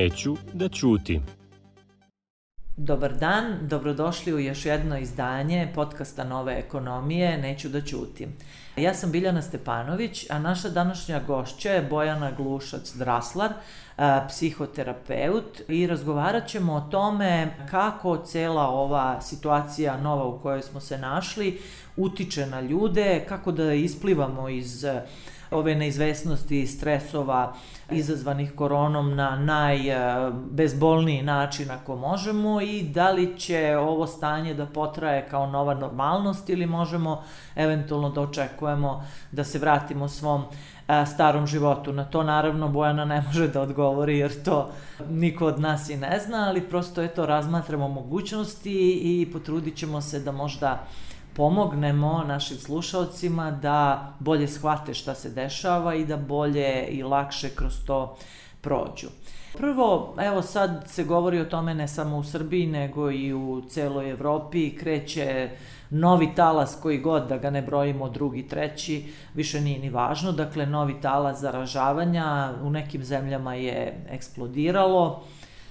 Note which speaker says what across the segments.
Speaker 1: Neću da ćutim.
Speaker 2: Dobar dan, dobrodošli u još jedno izdanje podcasta Nove ekonomije Neću da ćutim. Ja sam Biljana Stepanović, a naša današnja gošća je Bojana Glušac-Draslar, psihoterapeut i razgovarat ćemo o tome kako cela ova situacija nova u kojoj smo se našli utiče na ljude, kako da isplivamo iz ove neizvesnosti stresova izazvanih koronom na najbezbolniji način ako možemo i da li će ovo stanje da potraje kao nova normalnost ili možemo eventualno da očekujemo da se vratimo svom starom životu. Na to naravno Bojana ne može da odgovori jer to niko od nas i ne zna, ali prosto eto razmatramo mogućnosti i potrudit ćemo se da možda pomognemo našim slušalcima da bolje shvate šta se dešava i da bolje i lakše kroz to prođu. Prvo, evo sad se govori o tome ne samo u Srbiji, nego i u celoj Evropi, kreće novi talas koji god da ga ne brojimo drugi, treći, više nije ni važno, dakle novi talas zaražavanja u nekim zemljama je eksplodiralo,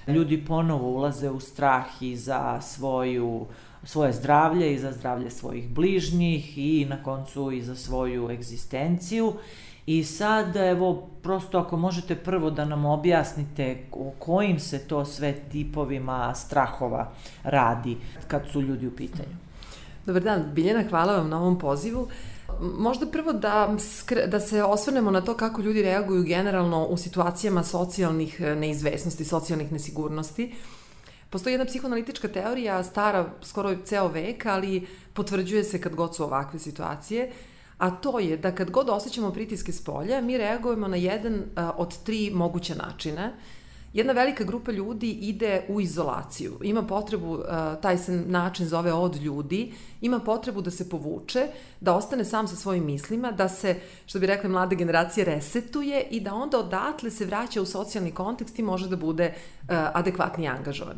Speaker 2: ljudi ponovo ulaze u strah i za svoju svoje zdravlje i za zdravlje svojih bližnjih i na koncu i za svoju egzistenciju. I sad, evo, prosto ako možete prvo da nam objasnite o kojim se to sve tipovima strahova radi kad su ljudi u pitanju.
Speaker 3: Dobar dan, Biljana, hvala vam na ovom pozivu. Možda prvo da, da se osvrnemo na to kako ljudi reaguju generalno u situacijama socijalnih neizvesnosti, socijalnih nesigurnosti. Postoji jedna psihoanalitička teorija, stara skoro ceo vek, ali potvrđuje se kad god su ovakve situacije, a to je da kad god osjećamo pritiske s polja, mi reagujemo na jedan od tri moguća načina. Jedna velika grupa ljudi ide u izolaciju, ima potrebu, taj se način zove od ljudi, ima potrebu da se povuče, da ostane sam sa svojim mislima, da se, što bi rekli mlade generacije, resetuje i da onda odatle se vraća u socijalni kontekst i može da bude adekvatni angažovan.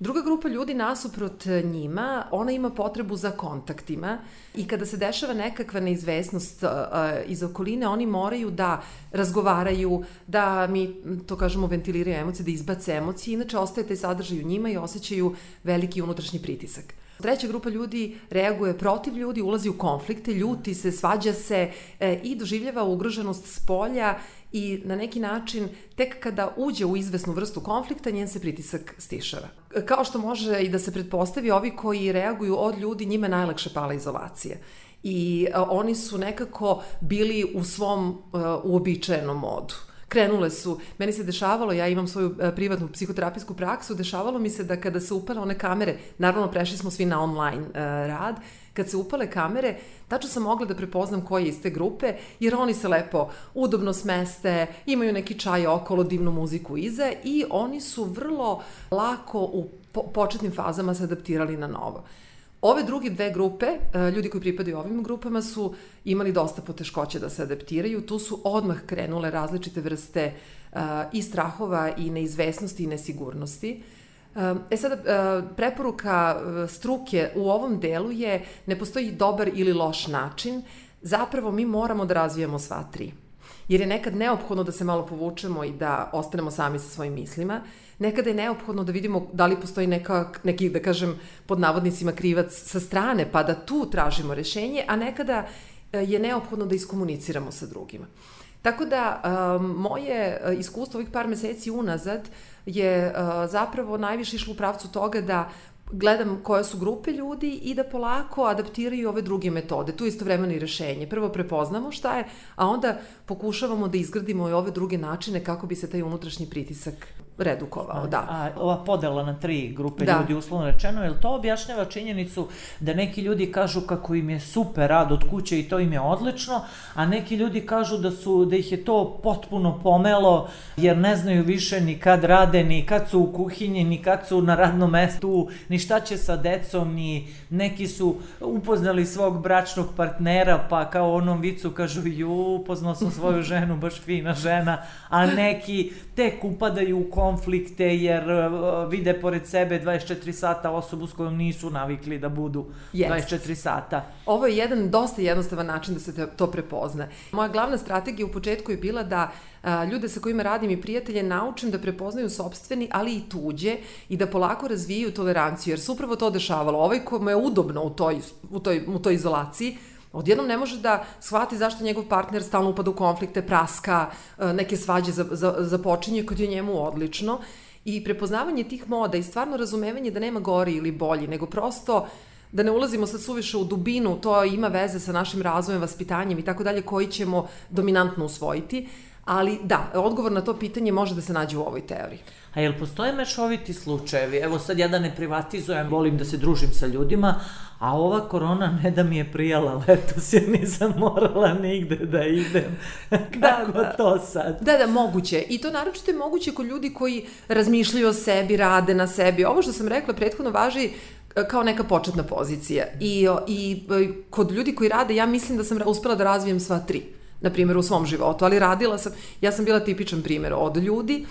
Speaker 3: Druga grupa ljudi nasuprot njima, ona ima potrebu za kontaktima i kada se dešava nekakva neizvesnost iz okoline, oni moraju da razgovaraju, da mi, to kažemo, ventiliraju emocije, da izbace emocije, inače ostaje taj sadržaj u njima i osjećaju veliki unutrašnji pritisak. Treća grupa ljudi reaguje protiv ljudi, ulazi u konflikte, ljuti se, svađa se e, i doživljava ugroženost s polja i na neki način tek kada uđe u izvesnu vrstu konflikta njen se pritisak stišava. Kao što može i da se pretpostavi, ovi koji reaguju od ljudi, njima najlakše pala izolacija i a, oni su nekako bili u svom a, uobičajenom modu krenule su, meni se dešavalo, ja imam svoju e, privatnu psihoterapijsku praksu, dešavalo mi se da kada se upale one kamere, naravno prešli smo svi na online uh, rad, kad se upale kamere, tačno sam mogla da prepoznam ko je iz te grupe, jer oni se lepo udobno smeste, imaju neki čaj okolo, divnu muziku iza i oni su vrlo lako u po početnim fazama se adaptirali na novo. Ove druge dve grupe, e, ljudi koji pripadaju ovim grupama su imali dosta poteškoće da se adaptiraju, tu su odmah krenule različite vrste e, i strahova i neizvesnosti i nesigurnosti. E, e sada, preporuka struke u ovom delu je ne postoji dobar ili loš način, zapravo mi moramo da razvijamo sva tri. Jer je nekad neophodno da se malo povučemo i da ostanemo sami sa svojim mislima, nekada je neophodno da vidimo da li postoji neka, neki, da kažem, pod navodnicima krivac sa strane, pa da tu tražimo rešenje, a nekada e, je neophodno da iskomuniciramo sa drugima. Tako da, um, moje e, iskustvo ovih par meseci unazad je zapravo najviše išlo u pravcu toga da gledam koje su grupe ljudi i da polako adaptiraju ove druge metode. Tu je istovremeno i rešenje. Prvo prepoznamo šta je, a onda pokušavamo da izgradimo i ove druge načine kako bi se taj unutrašnji pritisak redukovao, da.
Speaker 2: A ova podela na tri grupe da. ljudi, uslovno rečeno, je li to objašnjava činjenicu da neki ljudi kažu kako im je super rad od kuće i to im je odlično, a neki ljudi kažu da su da ih je to potpuno pomelo jer ne znaju više ni kad rade, ni kad su u kuhinji, ni kad su na radnom mestu, ni šta će sa decom, ni neki su upoznali svog bračnog partnera, pa kao onom vicu kažu ju, upoznao sam svoju ženu, baš fina žena, a neki tek upadaju u kom konflikte jer uh, vide pored sebe 24 sata osobu s kojom nisu navikli da budu yes. 24 sata.
Speaker 3: Ovo je jedan dosta jednostavan način da se to prepozna. Moja glavna strategija u početku je bila da a, ljude sa kojima radim i prijatelje naučim da prepoznaju sobstveni, ali i tuđe i da polako razvijaju toleranciju, jer se upravo to dešavalo. Ovaj kome je udobno u toj, u toj, u toj izolaciji, odjednom ne može da shvati zašto njegov partner stalno upada u konflikte, praska, neke svađe za, za, započinje kad je njemu odlično. I prepoznavanje tih moda i stvarno razumevanje da nema gori ili bolji, nego prosto da ne ulazimo sad suviše u dubinu, to ima veze sa našim razvojem, vaspitanjem i tako dalje, koji ćemo dominantno usvojiti. Ali da, odgovor na to pitanje može da se nađe u ovoj teoriji.
Speaker 2: A jel postoje mešoviti slučajevi? Evo sad ja da ne privatizujem, volim da se družim sa ljudima, a ova korona ne da mi je prijala letos jer nisam morala nigde da idem. Kako da, da. to sad?
Speaker 3: Da, da, moguće. I to naročito je moguće kod ljudi koji razmišljaju o sebi, rade na sebi. Ovo što sam rekla prethodno važi e, kao neka početna pozicija. I, I e, kod ljudi koji rade, ja mislim da sam uspela da razvijem sva tri na primjer u svom životu, ali radila sam, ja sam bila tipičan primjer od ljudi,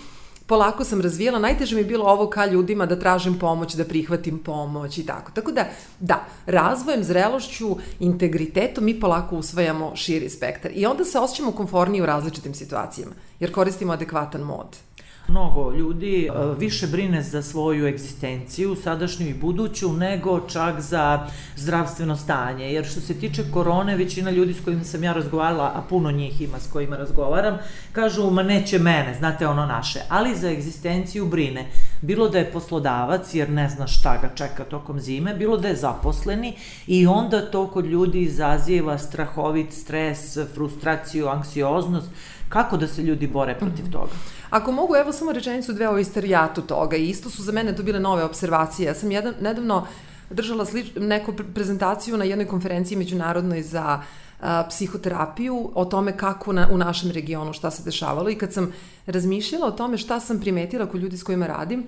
Speaker 3: polako sam razvijala, najteže mi je bilo ovo ka ljudima da tražim pomoć, da prihvatim pomoć i tako. Tako da, da, razvojem, zrelošću, integritetom mi polako usvajamo širi spektar i onda se osjećamo konforniji u različitim situacijama, jer koristimo adekvatan mod.
Speaker 2: Mnogo ljudi e, više brine za svoju egzistenciju, sadašnju i buduću, nego čak za zdravstveno stanje. Jer što se tiče korone, većina ljudi s kojima sam ja razgovarala, a puno njih ima s kojima razgovaram, kažu, ma neće mene, znate ono naše. Ali za egzistenciju brine. Bilo da je poslodavac, jer ne zna šta ga čeka tokom zime, bilo da je zaposleni i onda to kod ljudi izaziva strahovit stres, frustraciju, anksioznost, Kako da se ljudi bore protiv mm -hmm. toga?
Speaker 3: Ako mogu, evo samo rečenicu dve o istorijatu toga i isto su za mene to bile nove observacije. Ja sam jedan, nedavno držala slič, neku prezentaciju na jednoj konferenciji međunarodnoj za a, psihoterapiju o tome kako na, u našem regionu šta se dešavalo i kad sam razmišljala o tome šta sam primetila kod ljudi s kojima radim,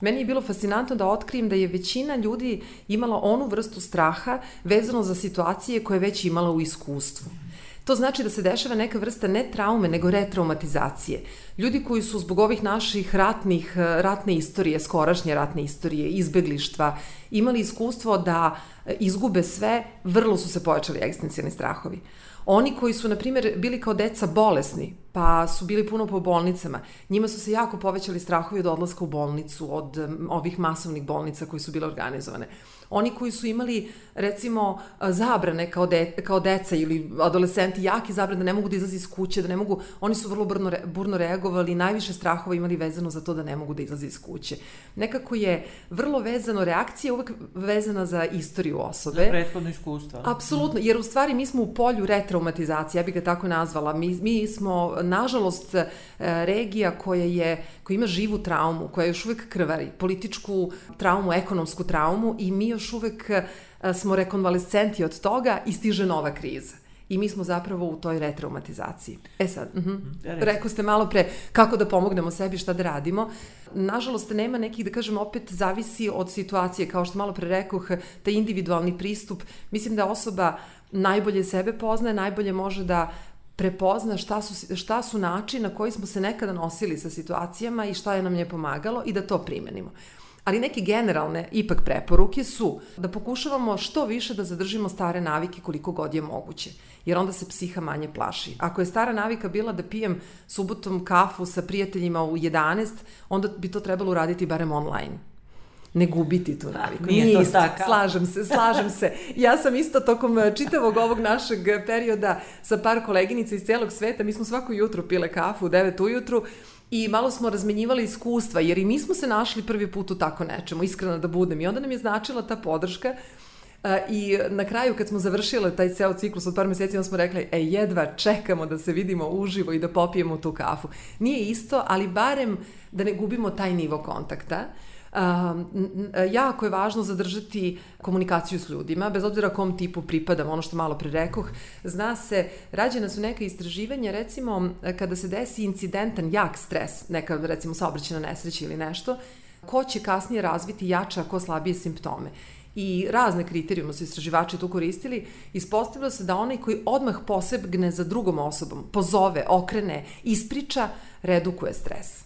Speaker 3: Meni je bilo fascinantno da otkrijem da je većina ljudi imala onu vrstu straha vezano za situacije koje je već imala u iskustvu. To znači da se dešava neka vrsta ne traume, nego retraumatizacije. Ljudi koji su zbog ovih naših ratnih, ratne istorije, skorašnje ratne istorije, izbeglištva, imali iskustvo da izgube sve, vrlo su se pojačali egzistencijalni strahovi. Oni koji su, na primjer, bili kao deca bolesni, pa su bili puno po bolnicama, njima su se jako povećali strahovi od odlaska u bolnicu, od ovih masovnih bolnica koji su bile organizovane. Oni koji su imali, recimo, zabrane kao, de, kao deca ili adolescenti, jaki zabrane da ne mogu da izlazi iz kuće, da ne mogu, oni su vrlo burno, burno reagovali, najviše strahova imali vezano za to da ne mogu da izlazi iz kuće. Nekako je vrlo vezano, reakcija uvek vezana za istoriju osobe.
Speaker 2: Za prethodno iskustvo.
Speaker 3: Apsolutno, jer u stvari mi smo u polju retraumatizacije, ja bih ga tako nazvala. Mi, mi smo, nažalost, e, regija koja je, koja ima živu traumu, koja još uvek krvari, političku traumu, ekonomsku traumu i mi još uvek e, smo rekonvalescenti od toga i stiže nova kriza. I mi smo zapravo u toj retraumatizaciji. E sad, uh -huh. rekao ste malo pre kako da pomognemo sebi, šta da radimo. Nažalost, nema nekih, da kažem, opet zavisi od situacije, kao što malo pre rekoh, taj individualni pristup. Mislim da osoba najbolje sebe poznaje, najbolje može da prepozna šta su, šta su način na koji smo se nekada nosili sa situacijama i šta je nam je pomagalo i da to primenimo. Ali neke generalne ipak preporuke su da pokušavamo što više da zadržimo stare navike koliko god je moguće, jer onda se psiha manje plaši. Ako je stara navika bila da pijem subotom kafu sa prijateljima u 11, onda bi to trebalo uraditi barem online ne gubiti tu naviku.
Speaker 2: Nije, Nije to isto. tako.
Speaker 3: Slažem se, slažem se. Ja sam isto tokom e, čitavog ovog našeg perioda sa par koleginica iz celog sveta, mi smo svako jutro pile kafu u 9 ujutru i malo smo razmenjivali iskustva, jer i mi smo se našli prvi put u tako nečemu, iskreno da budem. I onda nam je značila ta podrška Uh, I na kraju kad smo završile taj ceo ciklus od par meseci, onda smo rekli, e, jedva čekamo da se vidimo uživo i da popijemo tu kafu. Nije isto, ali barem da ne gubimo taj nivo kontakta. Jako je važno zadržati komunikaciju s ljudima, bez obzira kom tipu pripadam, ono što malo pre rekoh. Zna se, rađena su neka istraživanja, recimo, kada se desi incidentan, jak stres, neka, recimo, saobraćena nesreća ili nešto, ko će kasnije razviti jače, ko slabije simptome i razne kriterijume su istraživači tu koristili, ispostavilo se da onaj koji odmah posegne za drugom osobom, pozove, okrene, ispriča, redukuje stres.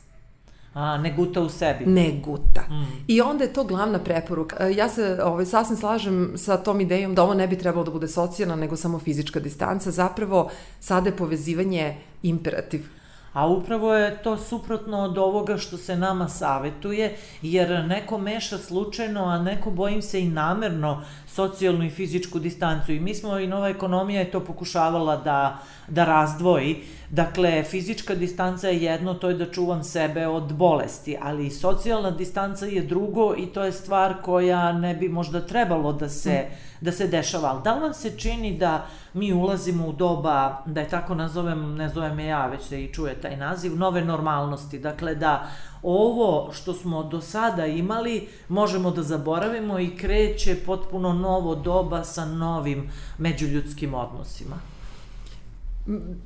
Speaker 2: A, ne guta u sebi.
Speaker 3: Ne guta. Mm. I onda je to glavna preporuka. Ja se ovaj, sasvim slažem sa tom idejom da ovo ne bi trebalo da bude socijalna, nego samo fizička distanca. Zapravo, sada je povezivanje imperativ
Speaker 2: A upravo je to suprotno od ovoga što se nama savetuje, jer neko meša slučajno, a neko bojim se i namerno socijalnu i fizičku distancu. I mi smo, i nova ekonomija je to pokušavala da, da razdvoji. Dakle, fizička distanca je jedno, to je da čuvam sebe od bolesti, ali socijalna distanca je drugo i to je stvar koja ne bi možda trebalo da se, mm. Da se dešava. Ali da li vam se čini da mi ulazimo u doba, da je tako nazovem, ne zovem je ja, već se i čuje taj naziv, nove normalnosti. Dakle, da ovo što smo do sada imali možemo da zaboravimo i kreće potpuno novo doba sa novim međuljudskim odnosima.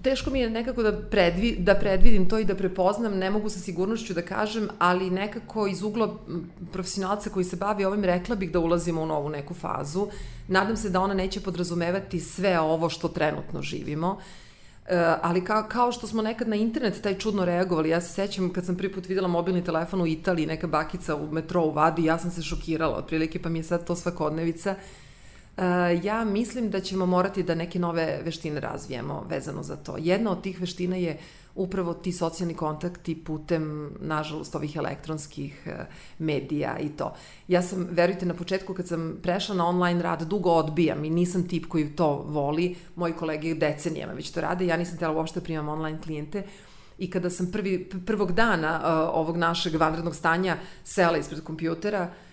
Speaker 3: Teško mi je nekako da, predvi, da predvidim to i da prepoznam, ne mogu sa sigurnošću da kažem, ali nekako iz ugla profesionalca koji se bavi ovim rekla bih da ulazimo u novu neku fazu. Nadam se da ona neće podrazumevati sve ovo što trenutno živimo. E, ali kao, kao što smo nekad na internet taj čudno reagovali, ja se sećam kad sam prvi put videla mobilni telefon u Italiji, neka bakica u metrou vadi, ja sam se šokirala otprilike, pa mi je sad to svakodnevica. Uh, ja mislim da ćemo morati da neke nove veštine razvijemo vezano za to. Jedna od tih veština je upravo ti socijalni kontakti putem, nažalost, ovih elektronskih e, medija i to. Ja sam, verujte, na početku kad sam prešla na online rad, dugo odbijam i nisam tip koji to voli. Moji kolege decenijama već to rade, ja nisam tela uopšte da primam online klijente. I kada sam prvi, prvog dana uh, ovog našeg vanrednog stanja sela ispred kompjutera, uh,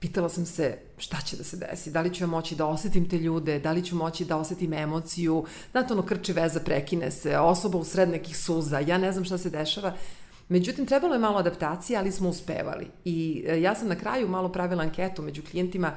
Speaker 3: pitala sam se šta će da se desi, da li ću ja moći da osetim te ljude, da li ću moći da osetim emociju, znate ono krči veza, prekine se, osoba u sred nekih suza, ja ne znam šta se dešava. Međutim, trebalo je malo adaptacije, ali smo uspevali. I e, ja sam na kraju malo pravila anketu među klijentima.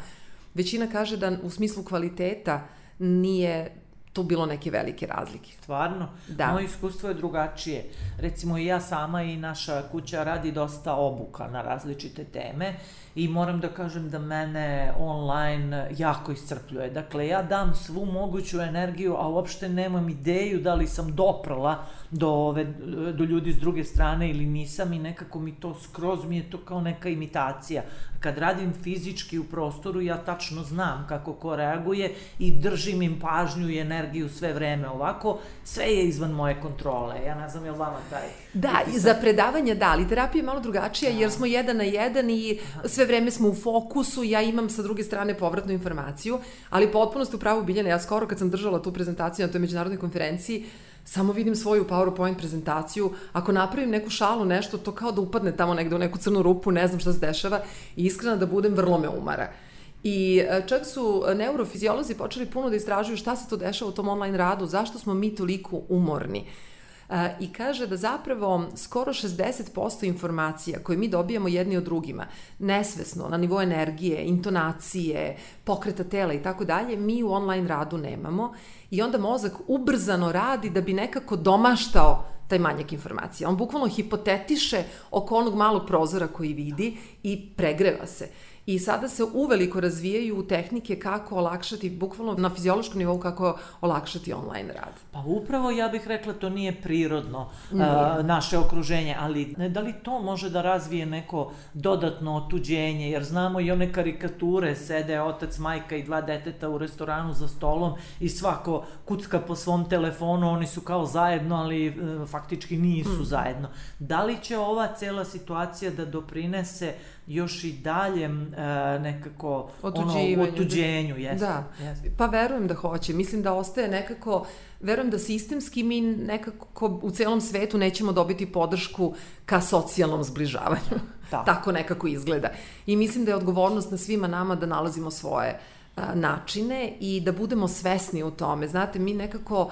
Speaker 3: Većina kaže da u smislu kvaliteta nije tu bilo neke velike razlike.
Speaker 2: Stvarno? Da. Moje iskustvo je drugačije. Recimo i ja sama i naša kuća radi dosta obuka na različite teme i moram da kažem da mene online jako iscrpljuje. Dakle, ja dam svu moguću energiju, a uopšte nemam ideju da li sam doprala do, ove, do ljudi s druge strane ili nisam i nekako mi to skroz mi je to kao neka imitacija. Kad radim fizički u prostoru, ja tačno znam kako ko reaguje i držim im pažnju i energiju sve vreme. Ovako, sve je izvan moje kontrole. Ja ne znam je li vama taj...
Speaker 3: Da, i za predavanje da, ali terapija je malo drugačija da. jer smo jedan na jedan i sve vreme smo u fokusu, ja imam sa druge strane povratnu informaciju, ali potpuno ste u pravu Biljana, ja skoro kad sam držala tu prezentaciju na toj međunarodnoj konferenciji, samo vidim svoju PowerPoint prezentaciju, ako napravim neku šalu, nešto, to kao da upadne tamo negde u neku crnu rupu, ne znam šta se dešava i iskreno da budem vrlo me umara. I e, čak su neurofiziolozi počeli puno da istražuju šta se to dešava u tom online radu, zašto smo mi toliko umorni. E, I kaže da zapravo skoro 60% informacija koje mi dobijamo jedni od drugima, nesvesno, na nivou energije, intonacije, pokreta tela i tako dalje, mi u online radu nemamo i onda mozak ubrzano radi da bi nekako domaštao taj manjak informacija. On bukvalno hipotetiše oko onog malog prozora koji vidi i pregreva se. I sada se uveliko razvijaju tehnike kako olakšati, bukvalno na fiziološkom nivou, kako olakšati online rad.
Speaker 2: Pa upravo ja bih rekla to nije prirodno nije. Uh, naše okruženje, ali da li to može da razvije neko dodatno otuđenje, jer znamo i one karikature, sede otac, majka i dva deteta u restoranu za stolom i svako kucka po svom telefonu, oni su kao zajedno, ali uh, faktički nisu hmm. zajedno. Da li će ova cela situacija da doprinese još i daljem e, nekako ono, otuđenju. Jeste,
Speaker 3: da, jeste. pa verujem da hoće. Mislim da ostaje nekako, verujem da sistemski mi nekako u celom svetu nećemo dobiti podršku ka socijalnom zbližavanju. Da. Tako nekako izgleda. I mislim da je odgovornost na svima nama da nalazimo svoje načine i da budemo svesni u tome. Znate, mi nekako uh,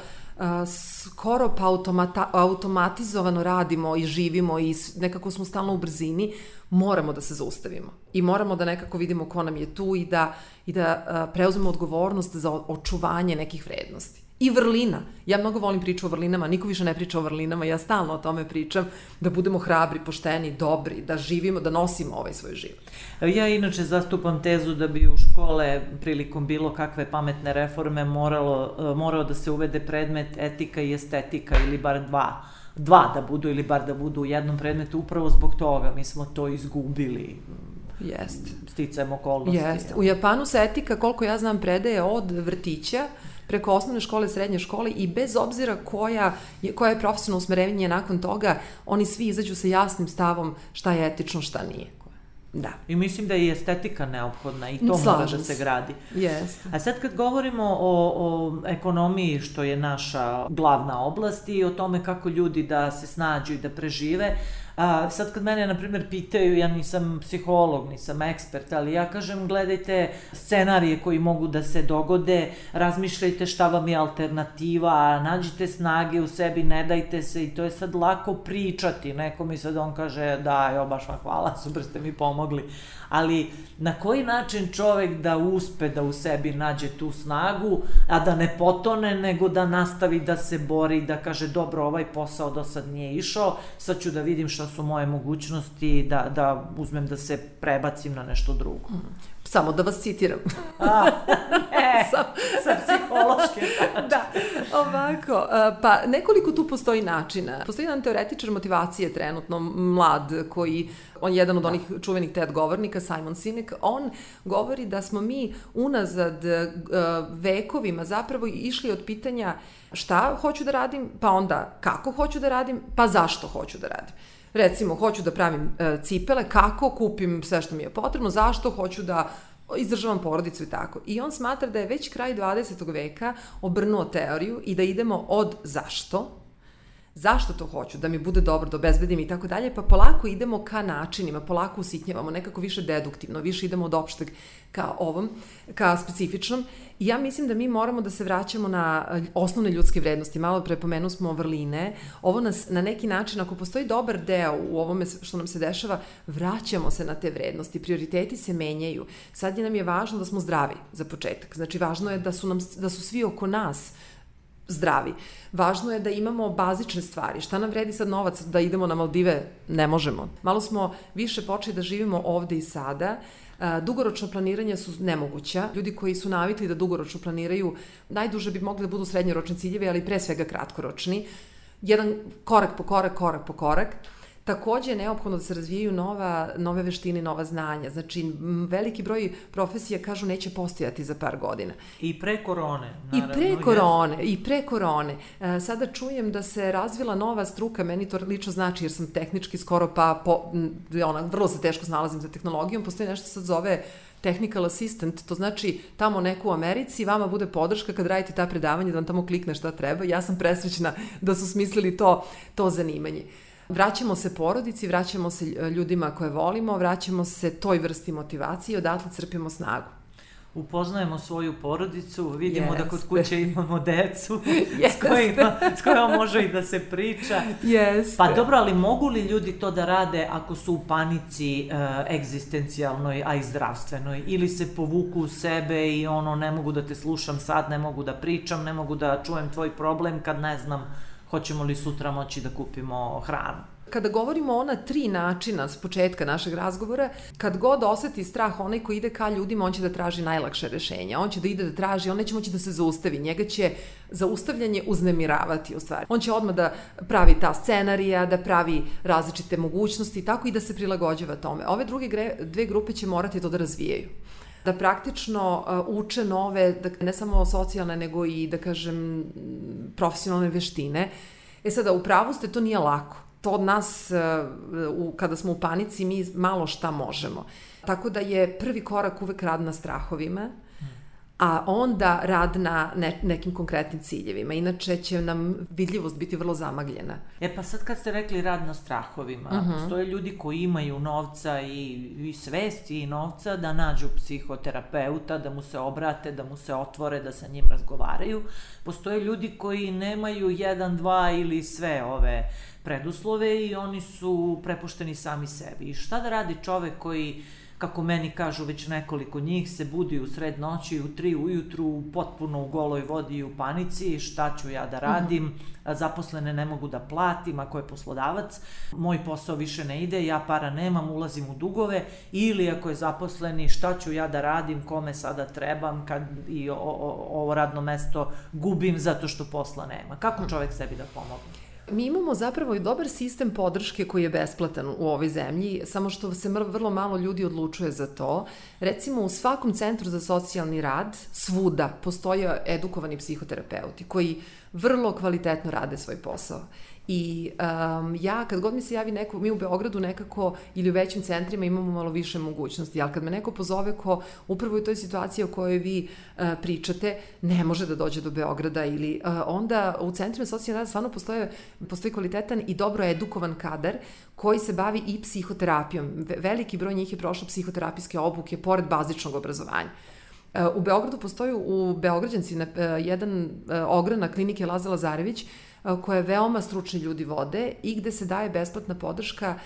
Speaker 3: skoro pa automata, automatizovano radimo i živimo i nekako smo stalno u brzini, moramo da se zaustavimo. I moramo da nekako vidimo ko nam je tu i da, i da preuzmemo odgovornost za očuvanje nekih vrednosti i vrlina. Ja mnogo volim priču o vrlinama, niko više ne priča o vrlinama, ja stalno o tome pričam, da budemo hrabri, pošteni, dobri, da živimo, da nosimo ovaj svoj život.
Speaker 2: Ja inače zastupam tezu da bi u škole prilikom bilo kakve pametne reforme moralo, morao da se uvede predmet etika i estetika ili bar dva dva da budu ili bar da budu u jednom predmetu upravo zbog toga. Mi smo to izgubili
Speaker 3: Jeste.
Speaker 2: Sticajem okolnosti.
Speaker 3: Jeste. U Japanu se etika, koliko ja znam, predaje od vrtića preko osnovne škole, srednje škole i bez obzira koja je, koja je profesionalno usmerenje nakon toga, oni svi izađu sa jasnim stavom šta je etično, šta nije. Da.
Speaker 2: I mislim da je i estetika neophodna i to Slažem mora da se gradi.
Speaker 3: Jeste.
Speaker 2: A sad kad govorimo o, o ekonomiji, što je naša glavna oblast i o tome kako ljudi da se snađu i da prežive, A, sad kad mene, na primjer, pitaju, ja nisam psiholog, nisam ekspert, ali ja kažem, gledajte scenarije koji mogu da se dogode, razmišljajte šta vam je alternativa, nađite snage u sebi, ne dajte se i to je sad lako pričati. Neko mi sad on kaže, da, jo, baš vam hvala, super ste mi pomogli ali na koji način čovek da uspe da u sebi nađe tu snagu, a da ne potone, nego da nastavi da se bori, da kaže dobro, ovaj posao do sad nije išao, sad ću da vidim šta su moje mogućnosti, da, da uzmem da se prebacim na nešto drugo. Mm.
Speaker 3: Samo da vas citiram.
Speaker 2: A, ne, sa, sa psihološke
Speaker 3: Da, ovako, pa nekoliko tu postoji načina. Postoji jedan teoretičar motivacije trenutno, mlad, koji, on je jedan od da. onih čuvenih TED govornika, Simon Sinek, on govori da smo mi unazad vekovima zapravo išli od pitanja šta hoću da radim, pa onda kako hoću da radim, pa zašto hoću da radim recimo, hoću da pravim e, cipele, kako kupim sve što mi je potrebno, zašto hoću da izdržavam porodicu i tako. I on smatra da je već kraj 20. veka obrnuo teoriju i da idemo od zašto, zašto to hoću, da mi bude dobro, da obezbedim i tako dalje, pa polako idemo ka načinima, polako usitnjavamo, nekako više deduktivno, više idemo od opšteg ka ovom, ka specifičnom. I ja mislim da mi moramo da se vraćamo na eh, osnovne ljudske vrednosti. Malo pre pomenu smo vrline. Ovo nas na neki način, ako postoji dobar deo u ovome što nam se dešava, vraćamo se na te vrednosti. Prioriteti se menjaju. Sad je nam je važno da smo zdravi za početak. Znači, važno je da su, nam, da su svi oko nas zdravi. Važno je da imamo bazične stvari. Šta nam vredi sad novac da idemo na Maldive? Ne možemo. Malo smo više počeli da živimo ovde i sada. Dugoročno planiranje su nemoguća. Ljudi koji su navikli da dugoročno planiraju, najduže bi mogli da budu srednjoročni ciljevi, ali pre svega kratkoročni. Jedan korak po korak, korak po korak. Takođe je neophodno da se razvijaju nova, nove veštine, nova znanja. Znači, veliki broj profesija kažu neće postojati za par godina.
Speaker 2: I pre korone.
Speaker 3: Naravno, I pre korone, i pre korone. E, sada čujem da se razvila nova struka, meni to lično znači jer sam tehnički skoro pa, po, ona, vrlo se teško snalazim za tehnologijom, postoji nešto sad zove technical assistant, to znači tamo neko u Americi, vama bude podrška kad radite ta predavanja, da vam tamo klikne šta treba. Ja sam presrećna da su smislili to, to zanimanje. Vraćamo se porodici, vraćamo se e, ljudima koje volimo, vraćamo se toj vrsti motivacije i odatle crpimo snagu
Speaker 2: upoznajemo svoju porodicu, vidimo Jeste. da kod kuće imamo decu s, kojima, s kojima može i da se priča.
Speaker 3: Jeste.
Speaker 2: Pa dobro, ali mogu li ljudi to da rade ako su u panici uh, egzistencijalnoj, a i zdravstvenoj? Ili se povuku u sebe i ono, ne mogu da te slušam sad, ne mogu da pričam, ne mogu da čujem tvoj problem kad ne znam hoćemo li sutra moći da kupimo hranu.
Speaker 3: Kada govorimo ona tri načina s početka našeg razgovora, kad god oseti strah onaj ko ide ka ljudima, on će da traži najlakše rešenja. On će da ide da traži, on neće moći da se zaustavi. Njega će zaustavljanje uznemiravati u stvari. On će odmah da pravi ta scenarija, da pravi različite mogućnosti i tako i da se prilagođava tome. Ove druge gre, dve grupe će morati to da razvijaju da praktično uh, uče nove, da, ne samo socijalne, nego i, da kažem, profesionalne veštine. E sada, u pravu ste, to nije lako. To od nas, uh, kada smo u panici, mi malo šta možemo. Tako da je prvi korak uvek rad na strahovima, a onda rad na ne, nekim konkretnim ciljevima. Inače će nam vidljivost biti vrlo zamagljena.
Speaker 2: E pa sad kad ste rekli rad na strahovima, uh mhm. -huh. postoje ljudi koji imaju novca i, i svesti i novca da nađu psihoterapeuta, da mu se obrate, da mu se otvore, da sa njim razgovaraju. Postoje ljudi koji nemaju jedan, dva ili sve ove preduslove i oni su prepušteni sami sebi. I šta da radi čovek koji kako meni kažu već nekoliko njih, se budi u sred noći, u tri ujutru, potpuno u goloj vodi i u panici, šta ću ja da radim, mm -hmm. zaposlene ne mogu da platim, ako je poslodavac, moj posao više ne ide, ja para nemam, ulazim u dugove, ili ako je zaposleni, šta ću ja da radim, kome sada trebam, kad i ovo radno mesto gubim zato što posla nema. Kako čovek sebi da pomogne?
Speaker 3: Mi imamo zapravo i dobar sistem podrške koji je besplatan u ovoj zemlji, samo što se vrlo malo ljudi odlučuje za to. Recimo u svakom centru za socijalni rad svuda postoje edukovani psihoterapeuti koji vrlo kvalitetno rade svoj posao. I um, ja, kad god mi se javi neko, mi u Beogradu nekako ili u većim centrima imamo malo više mogućnosti, ali kad me neko pozove ko upravo u toj situaciji o kojoj vi uh, pričate, ne može da dođe do Beograda ili uh, onda u centrima socijalne rada stvarno postoje, postoji kvalitetan i dobro edukovan kadar koji se bavi i psihoterapijom. Veliki broj njih je prošlo psihoterapijske obuke pored bazičnog obrazovanja. Uh, u Beogradu postoji u Beograđanci uh, jedan uh, ogranak klinike Laza Lazarević koje veoma stručni ljudi vode i gde se daje besplatna podrška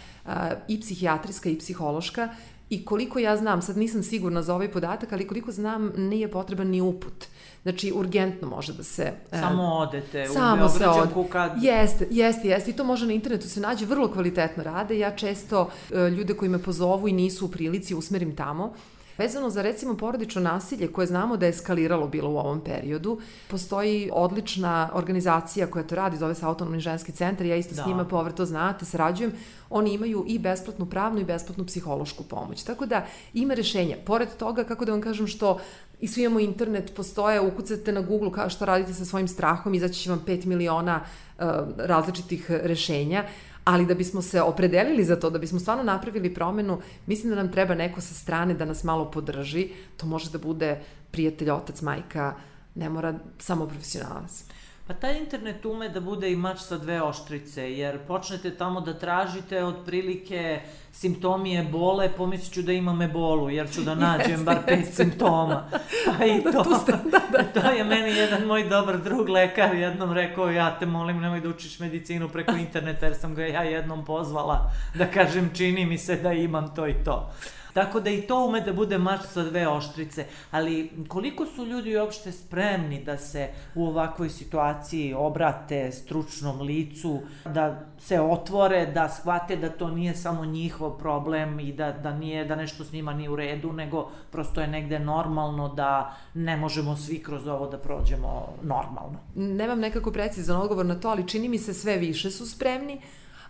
Speaker 3: i psihijatrijska i psihološka i koliko ja znam, sad nisam sigurna za ovaj podatak, ali koliko znam nije potreban ni uput. Znači, urgentno može da se...
Speaker 2: Samo odete samo u Beograđanku kad...
Speaker 3: Jeste, jeste, jeste. I to može na internetu se nađe, vrlo kvalitetno rade. Ja često ljude koji me pozovu i nisu u prilici usmerim tamo. Vezano za recimo porodično nasilje koje znamo da je eskaliralo bilo u ovom periodu, postoji odlična organizacija koja to radi, zove se Autonomni ženski centar, ja isto da. s njima povrto znate, sarađujem, oni imaju i besplatnu pravnu i besplatnu psihološku pomoć. Tako da ima rešenja. Pored toga, kako da vam kažem što i svi imamo internet, postoje, ukucate na Google kao što radite sa svojim strahom, izaći će vam 5 miliona uh, različitih rešenja ali da bismo se opredelili za to, da bismo stvarno napravili promenu, mislim da nam treba neko sa strane da nas malo podrži, to može da bude prijatelj, otac, majka, ne mora samo profesionalac.
Speaker 2: Pa taj internet ume da bude i mač sa dve oštrice, jer počnete tamo da tražite otprilike simptomi ebole, pomislit ću da imam ebolu, jer ću da nađem jeste, bar pet simptoma. Pa i da, to, ste, da, da. to je meni jedan moj dobar drug lekar jednom rekao, ja te molim nemoj da učiš medicinu preko interneta, jer sam ga ja jednom pozvala da kažem čini mi se da imam to i to. Tako da i to ume da bude mač sa dve oštrice, ali koliko su ljudi uopšte spremni da se u ovakvoj situaciji obrate stručnom licu, da se otvore, da shvate da to nije samo njihov problem i da, da, nije, da nešto s njima nije u redu, nego prosto je negde normalno da ne možemo svi kroz ovo da prođemo normalno.
Speaker 3: Nemam nekako precizan odgovor na to, ali čini mi se sve više su spremni,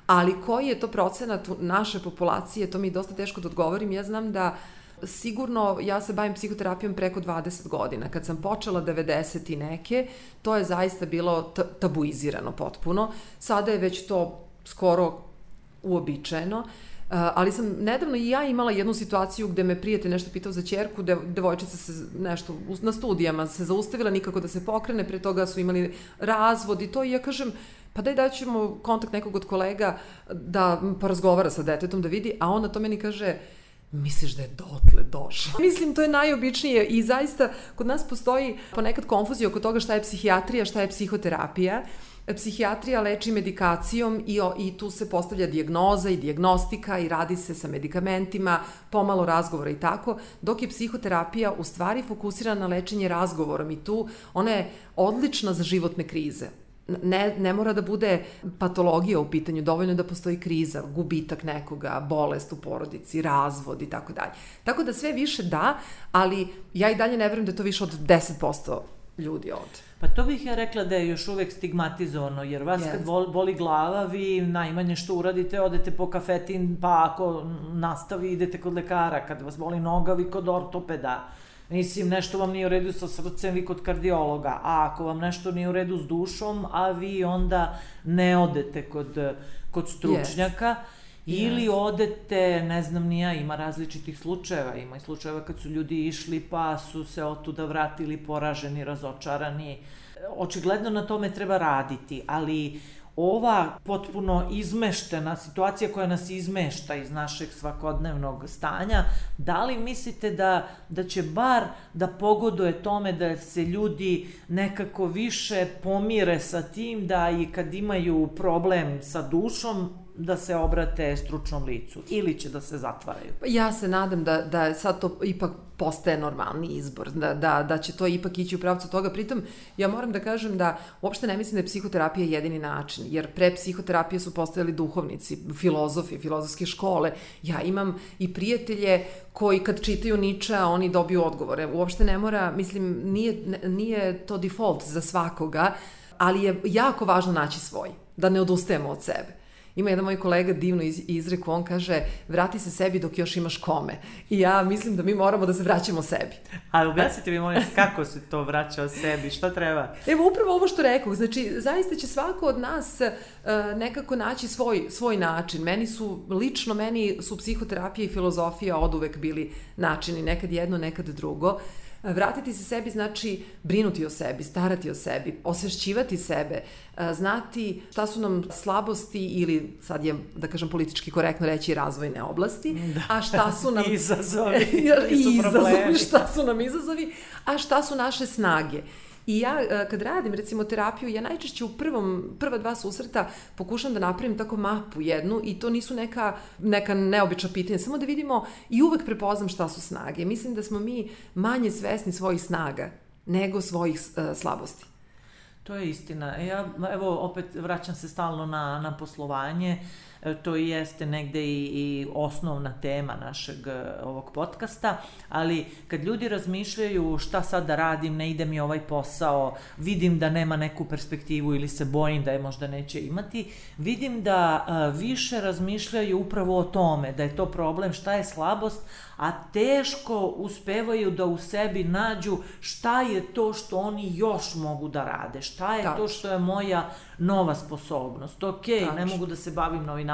Speaker 3: ali koji je to procenat naše populacije, to mi je dosta teško da odgovorim. Ja znam da sigurno ja se bavim psihoterapijom preko 20 godina. Kad sam počela 90 i neke, to je zaista bilo tabuizirano potpuno. Sada je već to skoro uobičajeno. Uh, ali sam nedavno i ja imala jednu situaciju gde me prijatelj nešto pitao za čerku, de, devojčica se nešto na studijama se zaustavila nikako da se pokrene, pre toga su imali razvod i to i ja kažem, pa daj daćemo kontakt nekog od kolega da porazgovara sa detetom da vidi, a on na to meni kaže, misliš da je dotle došlo? Mislim, to je najobičnije i zaista kod nas postoji ponekad konfuzija oko toga šta je psihijatrija, šta je psihoterapija. Psihijatrija leči medikacijom i, o, i tu se postavlja diagnoza i diagnostika i radi se sa medikamentima, pomalo razgovora i tako, dok je psihoterapija u stvari fokusirana na lečenje razgovorom i tu ona je odlična za životne krize ne, ne mora da bude patologija u pitanju, dovoljno da postoji kriza, gubitak nekoga, bolest u porodici, razvod i tako dalje. Tako da sve više da, ali ja i dalje ne verujem da je to više od 10% ljudi ovde.
Speaker 2: Pa to bih ja rekla da je još uvek stigmatizovano, jer vas yes. kad boli glava, vi najmanje što uradite, odete po kafetin, pa ako nastavi idete kod lekara, kad vas boli noga, vi kod ortopeda Mislim, nešto vam nije u redu sa srcem, vi kod kardiologa, a ako vam nešto nije u redu s dušom, a vi onda ne odete kod, kod stručnjaka, yes. ili yes. odete, ne znam nija, ima različitih slučajeva, ima i slučajeva kad su ljudi išli pa su se otuda vratili poraženi, razočarani. Očigledno na tome treba raditi, ali ova potpuno izmeštena situacija koja nas izmešta iz našeg svakodnevnog stanja, da li mislite da, da će bar da pogoduje tome da se ljudi nekako više pomire sa tim da i kad imaju problem sa dušom, da se obrate stručnom licu ili će da se zatvaraju?
Speaker 3: Ja se nadam da, da sad to ipak postaje normalni izbor, da, da, da će to ipak ići u pravcu toga. Pritom, ja moram da kažem da uopšte ne mislim da je psihoterapija jedini način, jer pre psihoterapije su postojali duhovnici, filozofi, filozofske škole. Ja imam i prijatelje koji kad čitaju Niča, oni dobiju odgovore. Uopšte ne mora, mislim, nije, nije to default za svakoga, ali je jako važno naći svoj. da ne odustajemo od sebe. Ima jedan moj kolega divno iz, izreku, on kaže vrati se sebi dok još imaš kome. I ja mislim da mi moramo da se vraćamo sebi.
Speaker 2: A objasnite mi molim kako se to vraća o sebi, šta treba?
Speaker 3: Evo upravo ovo što rekao, znači zaista će svako od nas uh, nekako naći svoj, svoj način. Meni su, lično meni su psihoterapija i filozofija od uvek bili načini, nekad jedno, nekad drugo. Uh, Vratiti se sebi znači brinuti o sebi, starati o sebi, osvešćivati sebe, znati šta su nam slabosti ili sad je, da kažem, politički korektno reći razvojne oblasti, da. a šta su nam...
Speaker 2: izazovi.
Speaker 3: I izazovi, šta su nam izazovi, a šta su naše snage. I ja e, kad radim recimo terapiju, ja najčešće u prvom, prva dva susreta pokušam da napravim tako mapu jednu i to nisu neka, neka neobična pitanja, samo da vidimo i uvek prepoznam šta su snage. Mislim da smo mi manje svesni svojih snaga nego svojih uh, slabosti.
Speaker 2: To je istina. Ja, evo, opet vraćam se stalno na, na poslovanje. E, to i jeste negde i, i osnovna tema našeg e, ovog podcasta, ali kad ljudi razmišljaju šta sad da radim, ne ide mi ovaj posao, vidim da nema neku perspektivu ili se bojim da je možda neće imati, vidim da a, e, više razmišljaju upravo o tome, da je to problem, šta je slabost, a teško uspevaju da u sebi nađu šta je to što oni još mogu da rade, šta je Tačno. to što je moja nova sposobnost. Ok, Tačno. ne mogu da se bavim novinarstvom,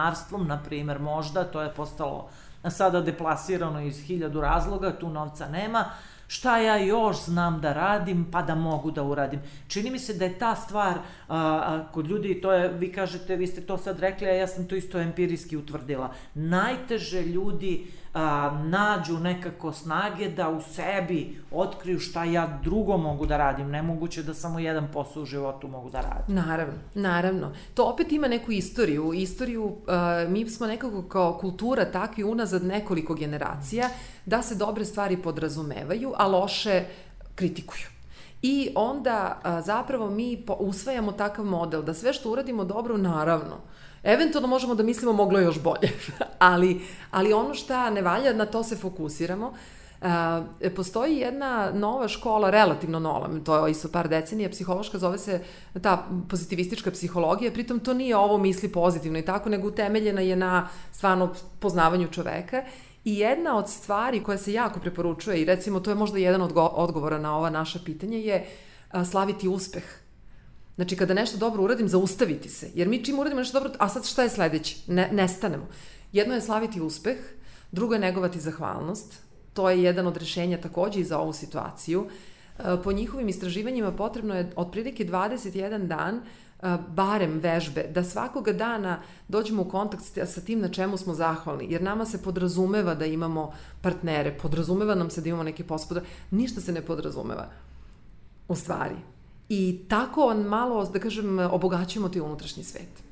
Speaker 2: na primer, možda, to je postalo sada deplasirano iz hiljadu razloga, tu novca nema, šta ja još znam da radim pa da mogu da uradim. Čini mi se da je ta stvar a, a, kod ljudi, to je, vi kažete, vi ste to sad rekli, a ja sam to isto empirijski utvrdila. Najteže ljudi a, nađu nekako snage da u sebi otkriju šta ja drugo mogu da radim. Nemoguće da samo jedan posao u životu mogu da radim.
Speaker 3: Naravno, naravno. To opet ima neku istoriju. Istoriju, a, mi smo nekako kao kultura takvi unazad nekoliko generacija da se dobre stvari podrazumevaju, a loše kritikuju. I onda a, zapravo mi usvajamo takav model da sve što uradimo dobro, naravno, Eventualno možemo da mislimo moglo još bolje, ali, ali ono šta ne valja, na to se fokusiramo. E, postoji jedna nova škola, relativno nova, to je isto par decenija, psihološka, zove se ta pozitivistička psihologija, pritom to nije ovo misli pozitivno i tako, nego utemeljena je na stvarno poznavanju čoveka I jedna od stvari koja se jako preporučuje i recimo to je možda jedan od odgovora na ova naša pitanja je slaviti uspeh Znači, kada nešto dobro uradim, zaustaviti se. Jer mi čim uradimo nešto dobro, a sad šta je sledeće? Ne, nestanemo. Jedno je slaviti uspeh, drugo je negovati zahvalnost. To je jedan od rešenja takođe i za ovu situaciju. E, po njihovim istraživanjima potrebno je otprilike 21 dan e, barem vežbe, da svakoga dana dođemo u kontakt sa tim na čemu smo zahvalni, jer nama se podrazumeva da imamo partnere, podrazumeva nam se da imamo neke pospoda, ništa se ne podrazumeva. U stvari, I tako on malo, da kažem, obogaćujemo ti unutrašnji svet.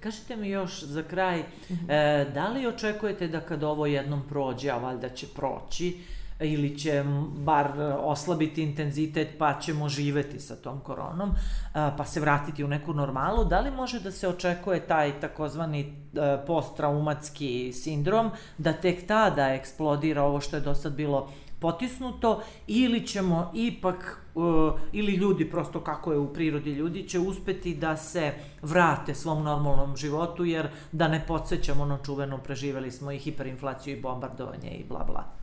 Speaker 2: Kažite mi još za kraj, mm -hmm. e, da li očekujete da kad ovo jednom prođe, a valjda će proći, ili će bar oslabiti intenzitet pa ćemo živeti sa tom koronom, pa se vratiti u neku normalu, da li može da se očekuje taj takozvani e, posttraumatski sindrom, da tek tada eksplodira ovo što je do sad bilo potisnuto ili ćemo ipak uh, ili ljudi prosto kako je u prirodi ljudi će uspeti da se vrate svom normalnom životu jer da ne podsjećamo ono čuveno preživeli smo i hiperinflaciju i bombardovanje i bla bla.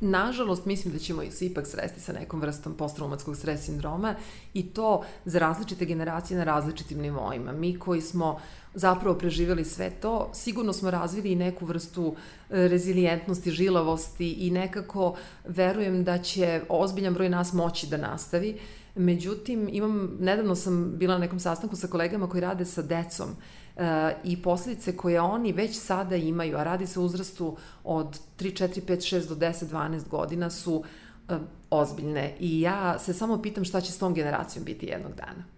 Speaker 3: Nažalost, mislim da ćemo se ipak sresti sa nekom vrstom posttraumatskog stres sindroma i to za različite generacije na različitim nivoima. Mi koji smo zapravo preživeli sve to, sigurno smo razvili i neku vrstu e, rezilijentnosti, žilavosti i nekako verujem da će ozbiljan broj nas moći da nastavi. Međutim, imam, nedavno sam bila na nekom sastanku sa kolegama koji rade sa decom i posledice koje oni već sada imaju, a radi se o uzrastu od 3, 4, 5, 6 do 10, 12 godina su uh, ozbiljne i ja se samo pitam šta će s tom generacijom biti jednog dana.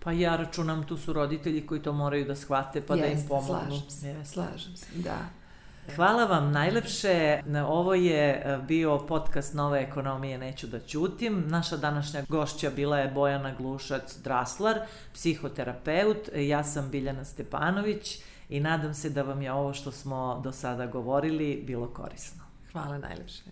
Speaker 2: Pa ja računam, tu su roditelji koji to moraju da shvate pa Jeste, da im pomognu.
Speaker 3: Slažem se, Jeste. slažem se, da.
Speaker 2: Hvala vam najlepše. Ovo je e, bio podcast Nove ekonomije Neću da ćutim. Naša današnja gošća bila je Bojana Glušac-Draslar, psihoterapeut. Ja sam Biljana Stepanović i nadam se da vam je ovo što smo do sada govorili bilo korisno.
Speaker 3: Hvala najlepše.